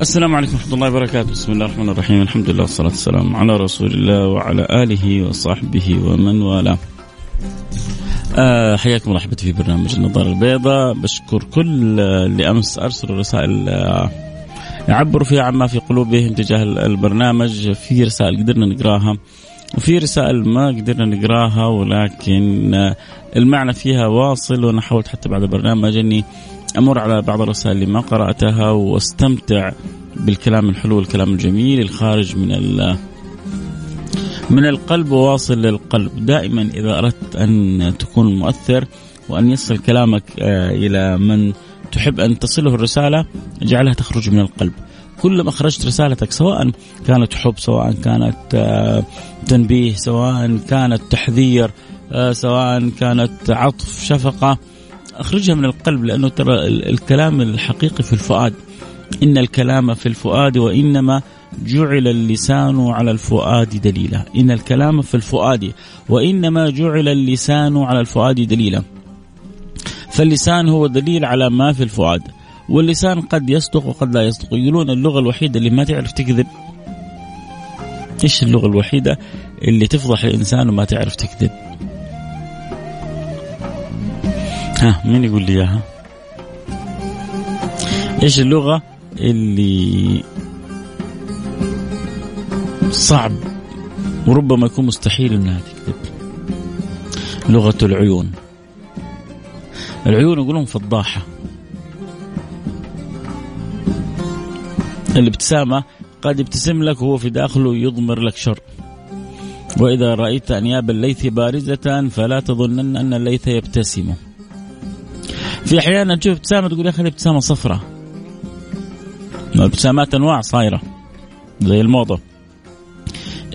السلام عليكم ورحمة الله وبركاته، بسم الله الرحمن الرحيم، الحمد لله والصلاة والسلام على رسول الله وعلى آله وصحبه ومن والاه. آه حياكم الله أحبتي في برنامج النظارة البيضاء، بشكر كل اللي امس أرسلوا رسائل آه يعبروا فيها عما في قلوبهم تجاه البرنامج، في رسائل قدرنا نقراها وفي رسائل ما قدرنا نقراها ولكن آه المعنى فيها واصل وأنا حاولت حتى بعد البرنامج أني أمر على بعض الرسائل اللي ما قرأتها واستمتع بالكلام الحلو والكلام الجميل الخارج من من القلب وواصل للقلب. دائما إذا أردت أن تكون مؤثر وأن يصل كلامك إلى من تحب أن تصله الرسالة اجعلها تخرج من القلب. كلما أخرجت رسالتك سواء كانت حب سواء كانت تنبيه سواء كانت تحذير سواء كانت عطف شفقة أخرجها من القلب لأنه ترى الكلام الحقيقي في الفؤاد. إن الكلام في الفؤاد وإنما جعل اللسان على الفؤاد دليلا. إن الكلام في الفؤاد وإنما جعل اللسان على الفؤاد دليلا. فاللسان هو دليل على ما في الفؤاد. واللسان قد يصدق وقد لا يصدق. يقولون اللغة الوحيدة اللي ما تعرف تكذب. إيش اللغة الوحيدة اللي تفضح الانسان وما تعرف تكذب؟ ها مين يقول لي إياها؟ إيش اللغة اللي صعب وربما يكون مستحيل إنها تكذب؟ لغة العيون. العيون يقولون فضاحة. الابتسامه قد يبتسم لك وهو في داخله يضمر لك شر. وإذا رأيت أنياب الليث بارزة فلا تظنن أن الليث يبتسم. في أحيانا تشوف ابتسامة تقول يا أخي ابتسامة صفراء الابتسامات أنواع صايرة زي الموضة.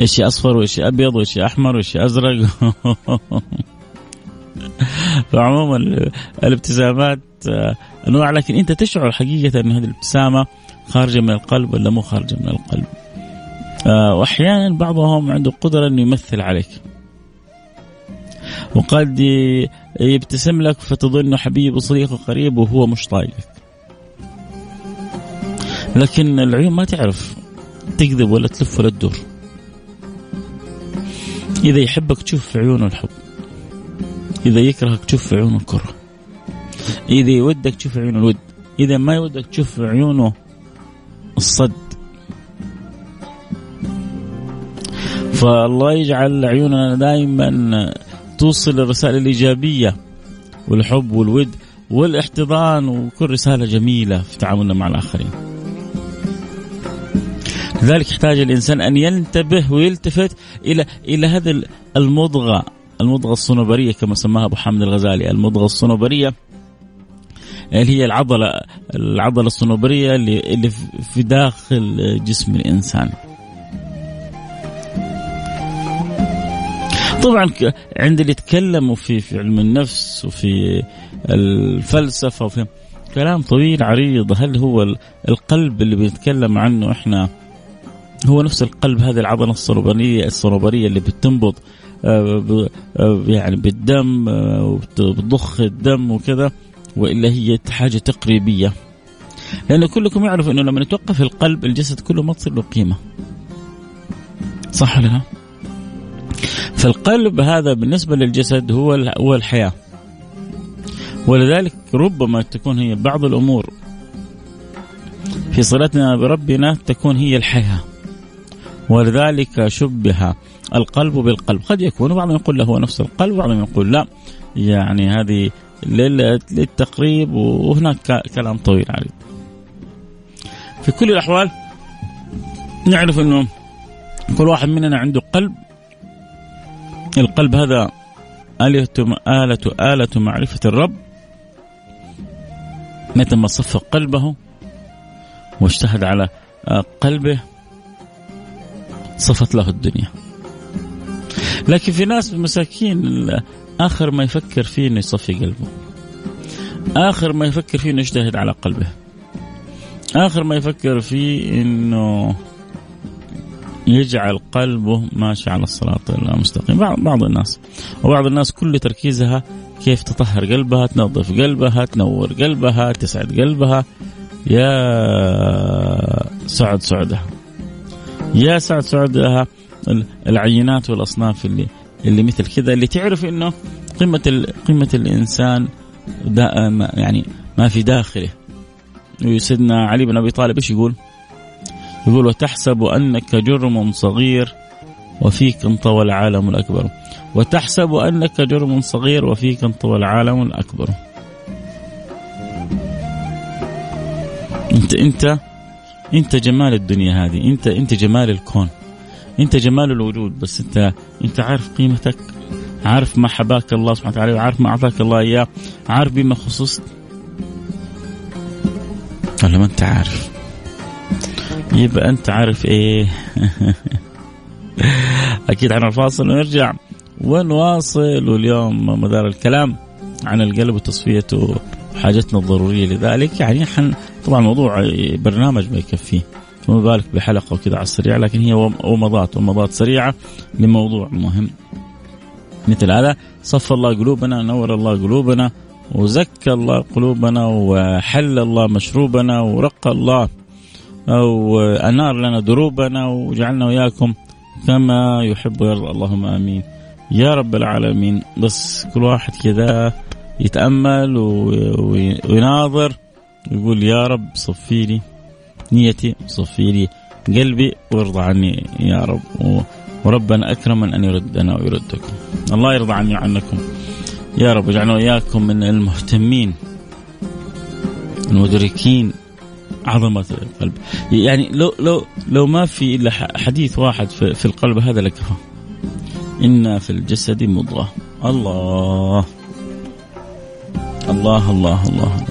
إيش أصفر وإيش أبيض وإيش أحمر وإيش أزرق؟ فعموما الابتسامات أنواع لكن أنت تشعر حقيقة إن هذه الابتسامة خارجة من القلب ولا مو خارجة من القلب. وأحيانا بعضهم عنده قدرة إنه يمثل عليك. وقد يبتسم لك فتظنه حبيب وصديق وقريب وهو مش طايقك. لكن العيون ما تعرف تكذب ولا تلف ولا تدور. إذا يحبك تشوف في عيونه الحب. إذا يكرهك تشوف في عيونه الكره. إذا يودك تشوف في عيونه الود. إذا ما يودك تشوف في عيونه الصد. فالله يجعل عيوننا دائما توصل الرسائل الإيجابية والحب والود والاحتضان وكل رسالة جميلة في تعاملنا مع الآخرين. لذلك يحتاج الإنسان أن ينتبه ويلتفت إلى إلى هذه المضغة المضغة الصنوبرية كما سماها أبو حامد الغزالي. المضغة الصنوبرية اللي هي العضلة العضلة الصنوبرية اللي, في داخل جسم الإنسان. طبعا عند اللي يتكلموا في في علم النفس وفي الفلسفة وفي كلام طويل عريض هل هو القلب اللي بنتكلم عنه إحنا هو نفس القلب هذه العضلة الصنوبريه الصنوبريه اللي بتنبض يعني بالدم وبتضخ الدم وكذا وإلا هي حاجة تقريبية لأن كلكم يعرف إنه لما يتوقف القلب الجسد كله ما تصير له قيمة صح ولا لا؟ فالقلب هذا بالنسبة للجسد هو هو الحياة. ولذلك ربما تكون هي بعض الأمور في صلتنا بربنا تكون هي الحياة. ولذلك شبه القلب بالقلب. قد يكون بعضهم يقول له هو نفس القلب وبعضهم يقول لا. يعني هذه للتقريب وهناك كلام طويل عريض في كل الأحوال نعرف أنه كل واحد مننا عنده قلب القلب هذا آلة آلة آلة معرفة الرب. متى ما صفق قلبه واجتهد على قلبه صفت له الدنيا. لكن في ناس مساكين آخر ما يفكر فيه أنه يصفي قلبه. آخر ما يفكر فيه أنه يجتهد على قلبه. آخر ما يفكر فيه أنه يجعل قلبه ماشي على الصراط المستقيم. بعض الناس. وبعض الناس كل تركيزها كيف تطهر قلبها تنظف قلبها تنور قلبها تسعد قلبها. يا سعد سعدها. يا سعد سعدها. العينات والأصناف اللي اللي مثل كذا اللي تعرف إنه قمة قمة الإنسان يعني ما في داخله. وسيدنا علي بن أبي طالب إيش يقول؟ يقول وتحسب أنك جرم صغير وفيك انطوى العالم الأكبر. وتحسب أنك جرم صغير وفيك انطوى العالم الأكبر. انت انت انت جمال الدنيا هذه. انت انت جمال الكون. انت جمال الوجود. بس انت انت عارف قيمتك. عارف ما حباك الله سبحانه وتعالى. وعارف ما أعطاك الله إياه. عارف بما خصصت. ولا ما أنت عارف. يبقى أنت عارف إيه. أكيد عن الفاصل ونرجع ونواصل واليوم مدار الكلام عن القلب وتصفيته وحاجتنا الضرورية لذلك. يعني حن طبعا الموضوع برنامج ما يكفيه فما بالك بحلقة وكذا على السريع لكن هي ومضات ومضات سريعة لموضوع مهم. مثل هذا صف الله قلوبنا نور الله قلوبنا وزكى الله قلوبنا وحل الله مشروبنا ورقى الله أو أنار لنا دروبنا وجعلنا وياكم كما يحب ويرضى. اللهم آمين. يا رب العالمين. بس كل واحد كذا يتأمل ويناظر ويقول يا رب صفي لي نيتي صفي لي قلبي وارضى عني يا رب. وربنا أكرم أن يردنا ويردكم الله يرضى عني وعنكم. يا رب اجعلنا وإياكم من المهتمين المدركين عظمة القلب. يعني لو لو لو ما في إلا حديث واحد في, في القلب هذا لكفى إن في الجسد مضغة. الله. الله الله الله, الله.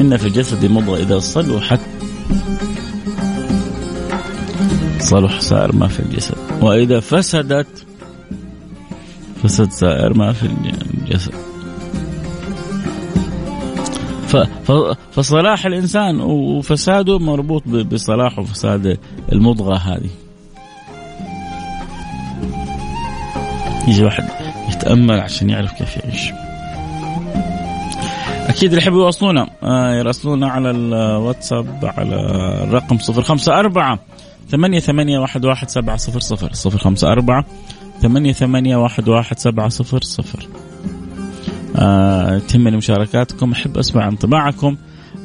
إن في الجسد مضغة. إذا صلحت صلح سائر ما في الجسد. وإذا فسدت فسد سائر ما في الجسد. فصلاح الإنسان وفساده مربوط بصلاح وفساد المضغة هذه. يجي واحد يتأمل عشان يعرف كيف يعيش. أكيد اللي يحبوا يوصلونا آه يراسلونا على الواتساب على الرقم 054 ثمانية ثمانية واحد واحد سبعة صفر صفر صفر خمسة أربعة ثمانية ثمانية واحد واحد سبعة صفر صفر. آه تهمني مشاركاتكم أحب أسمع انطباعكم.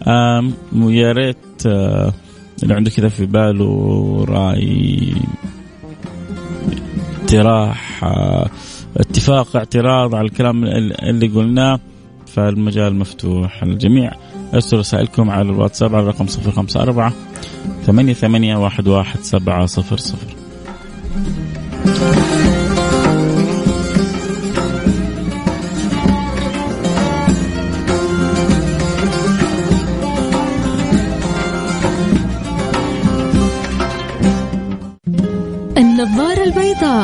آه ريت آه اللي عنده كذا في باله رأي اقتراح آه اتفاق اعتراض على الكلام اللي قلناه فالمجال مفتوح للجميع. أرسلوا رسائلكم على الواتساب على الرقم 054 ثمانية ثمانية واحد واحد سبعة صفر صفر.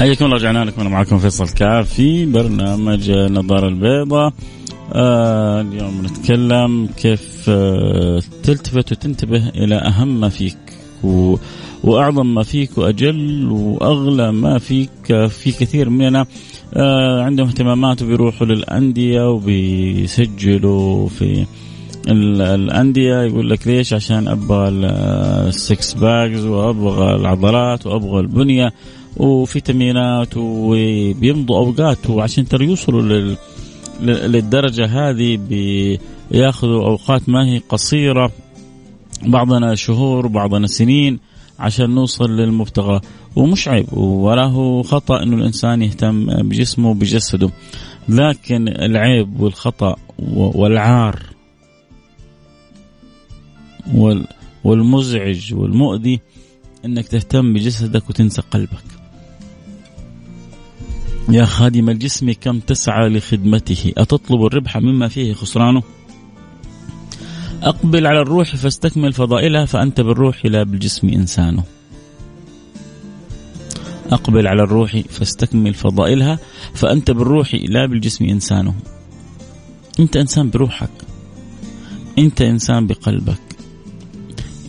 حياكم الله رجعنا لكم أنا معكم فيصل الكاف في برنامج النظاره البيضاء. آه اليوم نتكلم كيف آه تلتفت وتنتبه إلى أهم ما فيك و وأعظم ما فيك وأجل وأغلى ما فيك في كثير مننا. آه عندهم اهتمامات وبيروحوا للأندية وبيسجلوا في الأندية. يقول لك ليش؟ عشان أبغى ال six packs وأبغى العضلات وأبغى البنية. وفيتامينات وبيمضوا أوقات وعشان ترى يوصلوا لل للدرجة هذه بياخذوا أوقات ما هي قصيرة. بعضنا شهور بعضنا سنين عشان نوصل للمبتغى. ومش عيب ولا هو خطأ إنه الإنسان يهتم بجسمه وبجسده. لكن العيب والخطأ والعار والمزعج والمؤذي إنك تهتم بجسدك وتنسى قلبك. يا خادم الجسم كم تسعى لخدمته؟ أتطلب الربح مما فيه خسرانه؟ أقبل على الروح فاستكمل فضائلها فأنت بالروح لا بالجسم إنسانه. أقبل على الروح فاستكمل فضائلها فأنت بالروح لا بالجسم إنسانه. أنت إنسان بروحك. أنت إنسان بقلبك.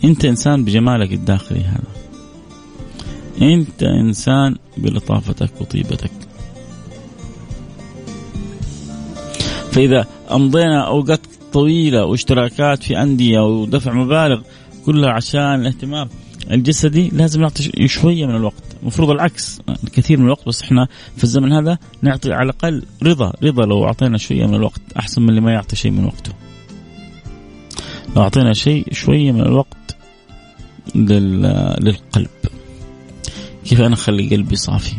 أنت إنسان بجمالك الداخلي هذا. أنت إنسان بلطافتك وطيبتك. فإذا أمضينا أوقات طويلة واشتراكات في أندية ودفع مبالغ كلها عشان الاهتمام الجسدي لازم نعطي شوية من الوقت. المفروض العكس كثير من الوقت بس إحنا في الزمن هذا نعطي على الأقل رضا رضا لو أعطينا شوية من الوقت أحسن من اللي ما يعطي شيء من وقته. لو أعطينا شيء شوية من الوقت للقلب. كيف أنا أخلي قلبي صافي؟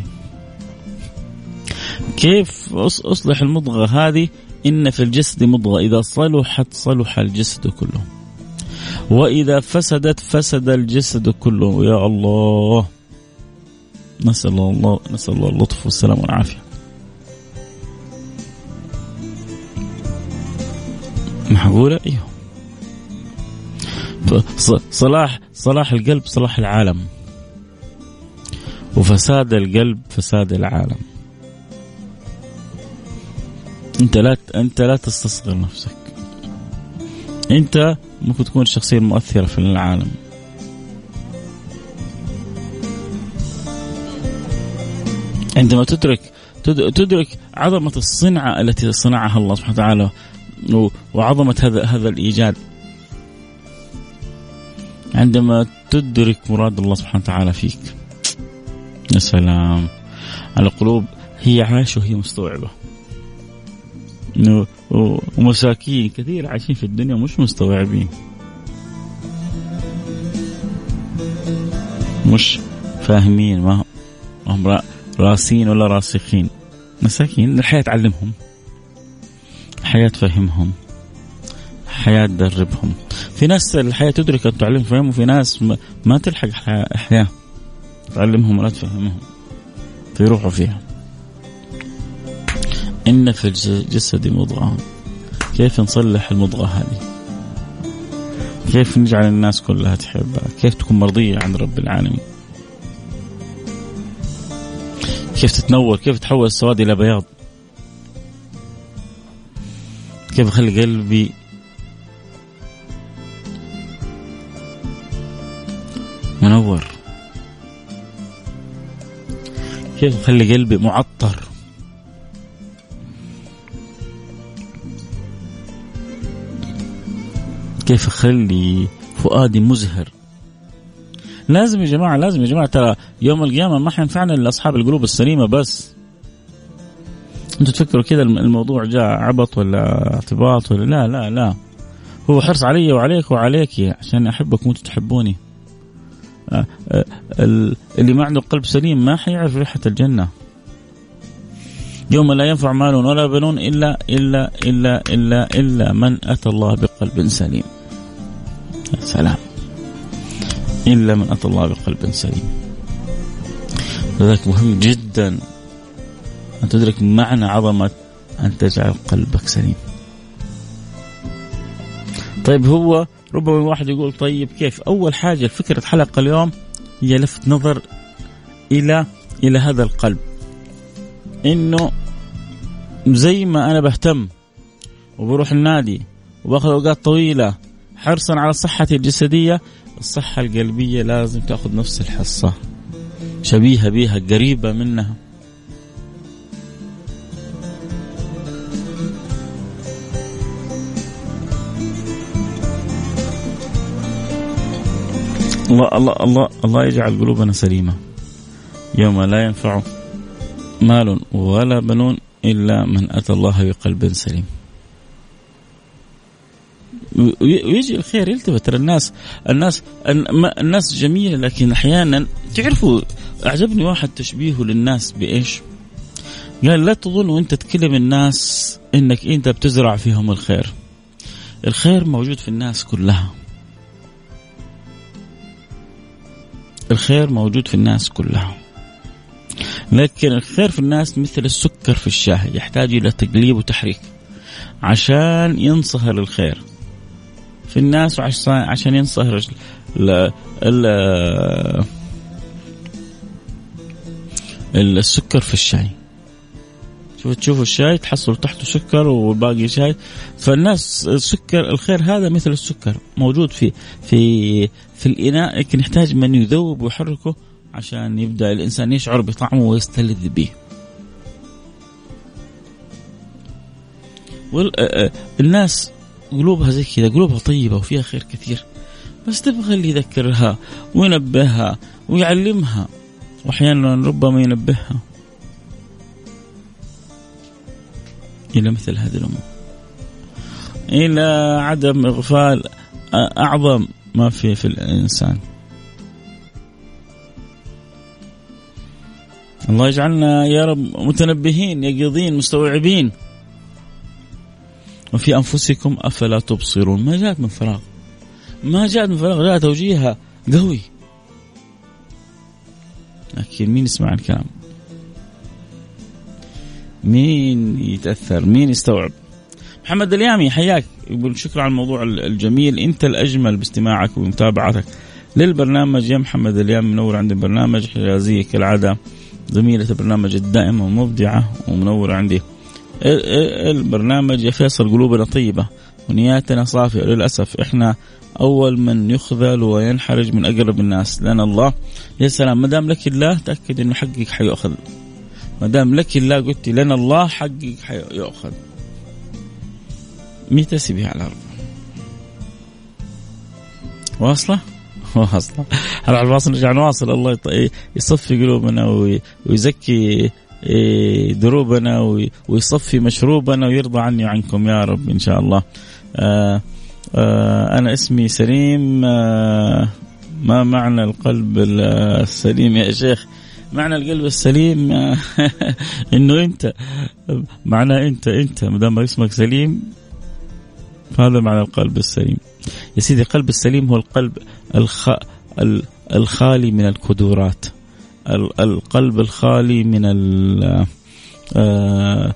كيف أصلح المضغة هذه إن في الجسد مضغة. إذا صلحت صلح الجسد كله. وإذا فسدت فسد الجسد كله. يا الله. نسأل الله نسأل الله اللطف والسلام والعافية. معقولة أيوه صلاح صلاح القلب صلاح العالم. وفساد القلب فساد العالم. انت لا انت لا تستصغر نفسك. انت ممكن تكون الشخصيه المؤثره في العالم. عندما تدرك تدرك عظمة الصنعة التي صنعها الله سبحانه وتعالى وعظمة هذا هذا الإيجاد. عندما تدرك مراد الله سبحانه وتعالى فيك. يا سلام. على قلوب هي عايشة وهي مستوعبة. ومساكين كثير عايشين في الدنيا مش مستوعبين. مش فاهمين ما هم راسين ولا راسخين. مساكين الحياة تعلمهم. الحياة تفهمهم. الحياة تدربهم. في ناس الحياة تدرك تعلمهم وفي ناس ما تلحق الحياة تعلمهم ولا تفهمهم. فيروحوا فيها. إن في الجسد مضغة. كيف نصلح المضغة هذه؟ كيف نجعل الناس كلها تحبها؟ كيف تكون مرضية عند رب العالمين؟ كيف تتنور كيف تحول السواد إلى بياض؟ كيف أخلي قلبي منور؟ كيف أخلي قلبي معطر؟ كيف أخلي فؤادي مزهر؟ لازم يا جماعة لازم يا جماعة. ترى يوم القيامة ما حينفعنا إلا أصحاب القلوب السليمة بس. أنتوا تفكروا كذا الموضوع جاء عبط ولا اعتباط ولا لا لا لا. هو حرص علي وعليك وعليك عشان أحبك وأنتم تحبوني. آه، آه، اللي ما عنده قلب سليم ما حيعرف ريحة الجنة. يوم لا ينفع مال ولا بنون إلا إلا إلا إلا إلا من أتى الله بقلب سليم. سلام. إلا من أتى الله بقلب سليم. لذلك مهم جدا. أن تدرك معنى عظمة أن تجعل قلبك سليم. طيب هو ربما واحد يقول طيب كيف؟ أول حاجة فكرة حلقة اليوم هي لفت نظر إلى إلى هذا القلب. إنه زي ما أنا بهتم وبروح النادي وباخذ أوقات طويلة حرصا على صحتي الجسدية الصحة القلبية لازم تأخذ نفس الحصة. شبيهة بها قريبة منها. الله الله الله الله يجعل قلوبنا سليمة. يوم لا ينفع مال ولا بنون إلا من أتى الله بقلب سليم. ويجي الخير يلتفت ترى الناس الناس الناس جميلة لكن أحيانا تعرفوا أعجبني واحد تشبيهه للناس بإيش؟ قال لا تظن وأنت تكلم الناس إنك أنت بتزرع فيهم الخير. الخير موجود في الناس كلها. الخير موجود في الناس كلها لكن الخير في الناس مثل السكر في الشاي يحتاج إلى تقليب وتحريك عشان ينصهر الخير. في الناس عشان ينصهر ال ال السكر في الشاي. شوف تشوفوا الشاي تحصلوا تحته سكر والباقي شاي. فالناس السكر الخير هذا مثل السكر موجود في في في الإناء لكن يحتاج من يذوب ويحركه عشان يبدأ الإنسان يشعر بطعمه ويستلذ به. الناس قلوبها زي كذا قلوبها طيبة وفيها خير كثير. بس تبغى اللي يذكرها وينبهها ويعلمها. واحيانا ربما ينبهها. إلى مثل هذه الأمور. إلى عدم إغفال أعظم ما في في الإنسان. الله يجعلنا يا رب متنبهين يقظين مستوعبين. وفي أنفسكم أفلا تبصرون؟ ما جاءت من فراغ. ما جاءت من فراغ جاء توجيهها قوي. لكن مين يسمع الكلام؟ مين يتأثر؟ مين يستوعب؟ محمد اليامي حياك. يقول شكرا على الموضوع الجميل. أنت الأجمل باستماعك ومتابعتك للبرنامج. يا محمد اليامي منور عندي البرنامج. حجازية كالعادة. زميلة البرنامج الدائمة ومبدعة ومنورة عندي. البرنامج يا فيصل قلوبنا طيبة ونياتنا صافية. للأسف إحنا أول من يخذل وينحرج من أقرب الناس. لأن الله. يا سلام. ما دام لك الله تأكد أنه حقك حيؤخذ. ما دام لك الله قلت لأن الله حقك حيؤخذ. متى تسبي على الأرض؟ واصلة؟ واصلة على الفاصل نرجع نواصل الله يصفي قلوبنا ويزكي إيه، دروبنا ويصفي مشروبنا ويرضى عني وعنكم يا رب إن شاء الله. آه، آه، أنا اسمي سليم آه، ما معنى القلب السليم يا شيخ؟ معنى القلب السليم إنه أنت معناه أنت أنت ما دام اسمك سليم هذا معنى القلب السليم. يا سيدي القلب السليم هو القلب الخ... الخالي من الكدورات. القلب الخالي من آه، آه،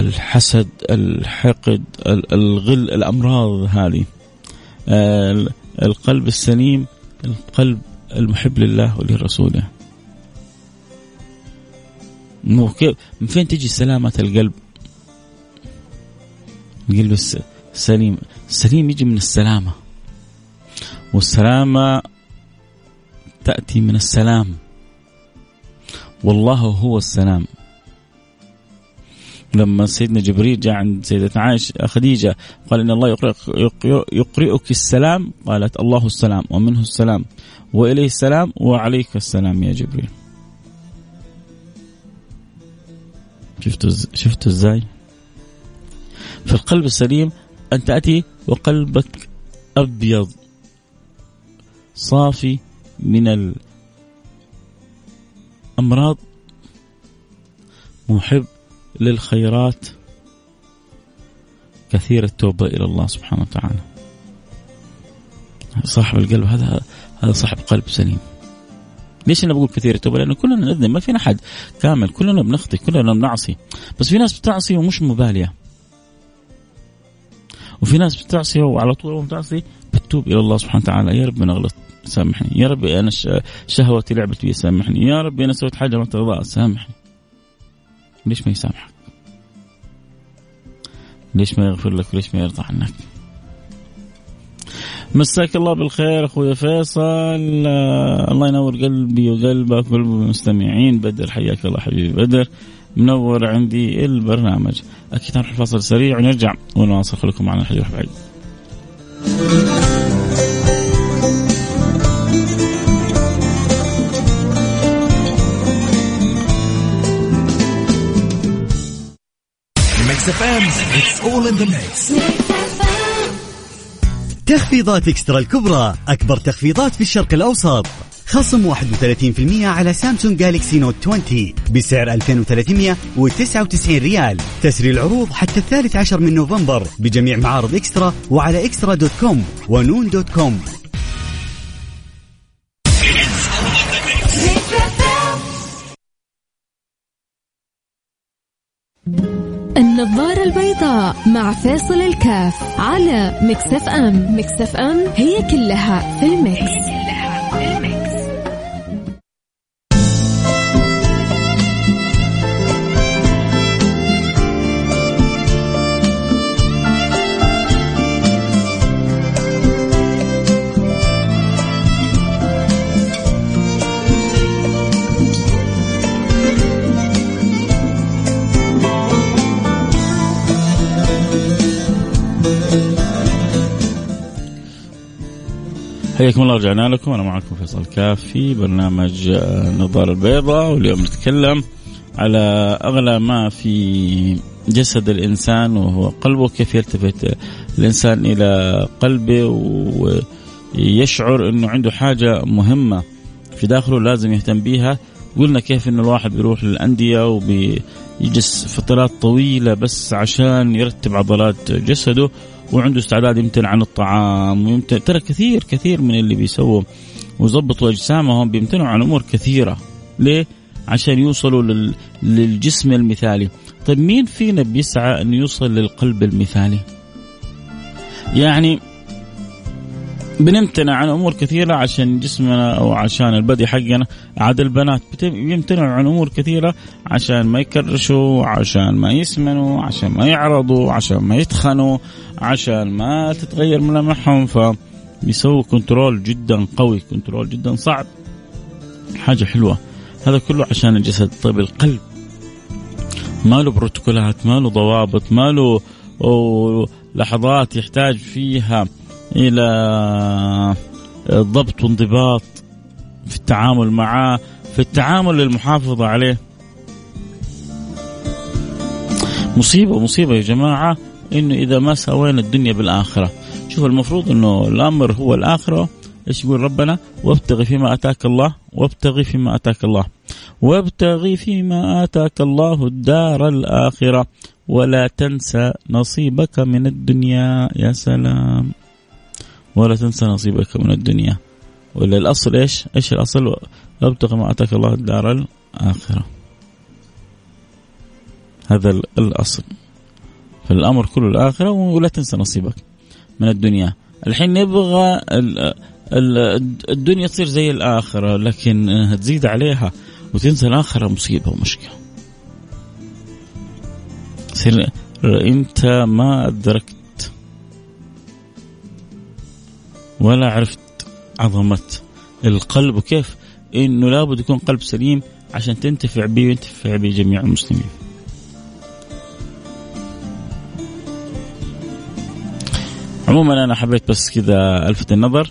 الحسد الحقد الغل الأمراض هذه. القلب السليم القلب المحب لله ولرسوله. من فين تجي سلامة القلب؟ القلب السليم السليم يجي من السلامة. والسلامة تأتي من السلام. والله هو السلام. لما سيدنا جبريل جاء عند سيدتنا عائشة خديجة قال إن الله يقرئ يقرئك السلام قالت الله السلام ومنه السلام. وإليه السلام وعليك السلام يا جبريل. شفتوا شفتوا إزاي؟ في القلب السليم أن تأتي وقلبك أبيض صافي من الأمراض محب للخيرات. كثير التوبة إلى الله سبحانه وتعالى. صاحب القلب هذا هذا صاحب قلب سليم. ليش أنا بقول كثير التوبة؟ لأنه كلنا نذنب ما فينا حد كامل كلنا بنخطي كلنا بنعصي. بس في ناس بتعصي ومش مبالية. وفي ناس بتعصي وعلى طول بتعصي بتتوب إلى الله سبحانه وتعالى. يا رب أنا غلطت سامحني. يا ربي أنا شهوتي لعبت بي سامحني. يا ربي أنا سويت حاجة ما ترضى سامحني. ليش ما يسامحك؟ ليش ما يغفر لك؟ وليش ما يرضى عنك؟ مساك الله بالخير أخوي فيصل. آه الله ينور قلبي وقلبك وقلب المستمعين بدر حياك الله حبيبي بدر. منور عندي البرنامج. أكيد نروح فاصل سريع ونرجع ونواصل. خليكم معنا الحديث بعيد. تخفيضات eXtra الكبرى أكبر تخفيضات في الشرق الأوسط. خصم 31% على Samsung Galaxy Note 20 بسعر 2399 ريال. تسري العروض حتى الثالث عشر من نوفمبر بجميع معارض eXtra وعلى eXtra dot com و noon dot com. النظارة البيضاء مع فيصل الكاف على Mix FM Mix FM. هي كلها في ال Mix, هي كلها في ال Mix. حياكم الله رجعنا لكم. أنا معكم فيصل كاف في برنامج النظاره البيضاء واليوم نتكلم على أغلى ما في جسد الإنسان وهو قلبه. كيف يلتفت الإنسان إلى قلبه ويشعر إنه عنده حاجة مهمة في داخله لازم يهتم بيها. قلنا كيف انه الواحد بيروح للأندية وبيجلس فترات طويلة بس عشان يرتب عضلات جسده. وعنده استعداد يمتنع عن الطعام ويمتنع ترى كثير كثير من اللي بيسووا ويظبطوا أجسامهم بيمتنعوا عن أمور كثيرة. ليه؟ عشان يوصلوا لل... للجسم المثالي. طيب مين فينا بيسعى إنه يوصل للقلب المثالي؟ يعني بنمتنع عن أمور كثيرة عشان جسمنا أو عشان البدي حقنا. عاد البنات بيمتنعوا عن أمور كثيرة عشان ما يكرشوا عشان ما يسمنوا عشان ما يعرضوا عشان ما يتخنوا عشان ما تتغير ملامحهم. فبيسووا control جدا قوي control جدا صعب. حاجة حلوة. هذا كله عشان الجسد طيب القلب. ما له بروتوكولات ما له ضوابط ما له لحظات يحتاج فيها إلى ضبط وانضباط في التعامل معه في التعامل للمحافظه عليه. مصيبة مصيبة يا جماعة إنه إذا ما سوينا الدنيا بالآخرة. شوف المفروض إنه الأمر هو الآخرة. إيش يقول ربنا؟ وابتغ فيما آتاك الله وابتغ فيما آتاك الله. وابتغ فيما آتاك الله الدار الآخرة. ولا تنس نصيبك من الدنيا يا سلام. ولا تنس نصيبك من الدنيا ولا الأصل إيش؟ إيش الأصل؟ ابتغ ما أتاك الله الدار الآخرة. هذا الأصل. فالأمر كله الآخرة ولا تنسى نصيبك من الدنيا. الحين نبغى الدنيا تصير زي الآخرة لكن تزيد عليها وتنسى الآخرة مصيبة ومشكلة. تصير انت ما ادركت ولا عرفت عظمة القلب وكيف إنه لابد يكون قلب سليم عشان تنتفع به وينتفع به جميع المسلمين. عموما أنا حبيت بس كذا ألفت النظر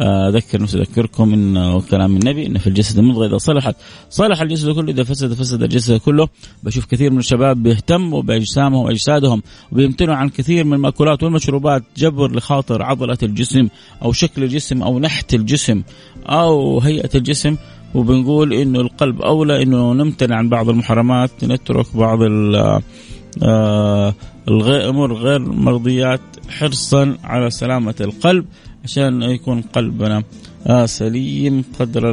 أذكر نفسي أذكركم انه كلام النبي إن في الجسد المضغه اذا صلحت صلح الجسد كله إذا فسد فسد الجسد كله. بشوف كثير من الشباب بيهتموا بأجسامهم وأجسادهم وبيمتنعوا عن كثير من المأكولات والمشروبات جبر لخاطر عضلة الجسم أو شكل الجسم أو نحت الجسم أو هيئة الجسم. وبنقول إنه القلب أولى إنه نمتنع عن بعض المحرمات نترك بعض الأمور غير مرضيات حرصا على سلامة القلب. عشان يكون قلبنا آه سليم قدر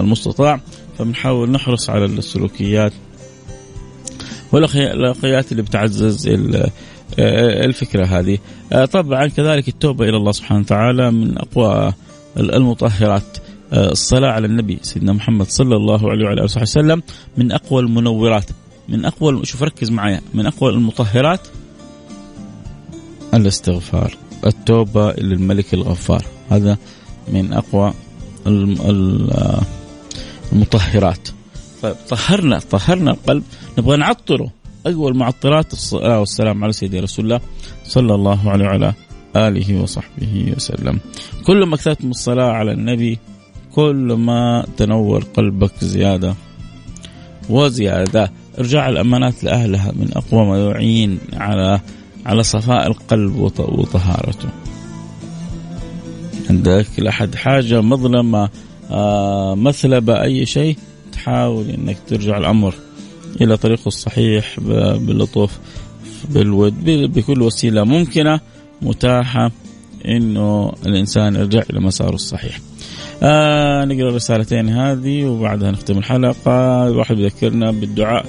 المستطاع. فبنحاول نحرص على السلوكيات. والاخلاقيات اللي بتعزز آه، الفكرة هذه. آه، طبعا كذلك التوبة إلى الله سبحانه وتعالى من أقوى المطهرات. الصلاة على النبي سيدنا محمد صلى الله عليه وعلى آله وسلم من أقوى المنورات. من أقوى شوف ركز معي. من أقوى المطهرات الاستغفار. التوبة للملك الغفار. هذا من أقوى المطهرات. فطهرنا طهرنا القلب. نبغى نعطره. أقوى المعطرات. الصلاة والسلام على سيدنا رسول الله صلى الله عليه وعلى آله وصحبه وسلم. كل ما أكثرت من الصلاة على النبي كل ما تنور قلبك زيادة وزيادة. ارجاع الأمانات لأهلها من أقوى ما يعين على على صفاء القلب وطهارته. عندك لأحد حاجة مظلمة آه مثلبة أي شيء؟ تحاول أنك ترجع الأمر إلى طريقه الصحيح باللطف بالود بكل وسيلة ممكنة متاحة إنه الإنسان يرجع إلى مساره الصحيح. آه نقرأ الرسالتين هذه وبعدها نختم الحلقة، الواحد يذكرنا بالدعاء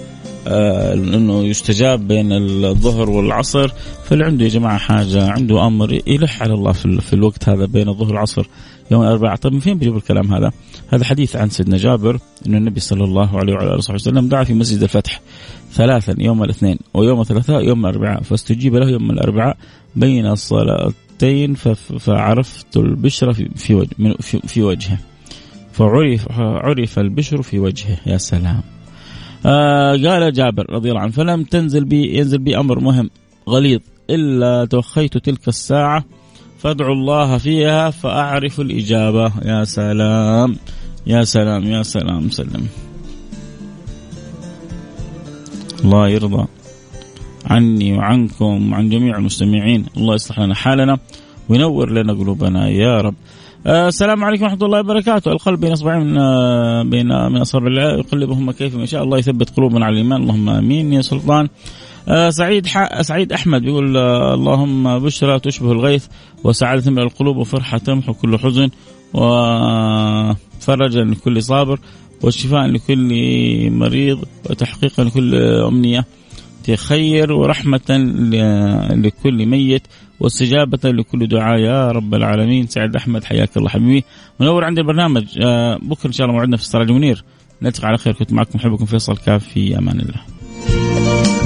إنه يستجاب بين الظهر والعصر. فاللي عنده يا جماعة حاجة عنده أمر يلح على الله في, الوقت هذا بين الظهر والعصر يوم الأربعاء. طيب من فين بيجيب الكلام هذا؟ هذا حديث عن سيدنا جابر إنه النبي صلى الله عليه وعلى آله وصحبه وسلم دعا في مسجد الفتح ثلاثا يوم الاثنين ويوم الثلاثاء يوم الأربعاء. فاستجيب له يوم الأربعاء بين الصلاتين فعرفت البشرة في في وجه في, في وجهه. فعرف عرف البشر في وجهه. يا سلام. آه قال جابر رضي الله عنه فلم تنزل بي ينزل بي أمر مهم غليظ إلا توخيت تلك الساعة فادعو الله فيها فأعرف الإجابة. يا سلام يا سلام يا سلام سلم. الله يرضى عني وعنكم وعن جميع المستمعين. الله يصلح لنا حالنا وينور لنا قلوبنا. يا رب. السلام عليكم ورحمة الله وبركاته. القلب بين أصبعين من آه بين من أصابع الله يقلبهما كيف ما شاء الله يثبت قلوبنا على الإيمان. اللهم آمين يا سلطان. آه سعيد سعيد أحمد يقول آه اللهم بشرى تشبه الغيث وسعادة من القلوب وفرحة تمحو كل حزن وفرجا لكل صابر وشفاء لكل مريض وتحقيقا لكل أمنية. خير ورحمة لكل ميت واستجابة لكل دعاء. يا رب العالمين. سعد أحمد حياك الله حبيبي. منور عند البرنامج. آه، بكرة إن شاء الله موعدنا في السراج منير. نلتقي على خير. كنت معكم محبكم فيصل كاف في أمان الله.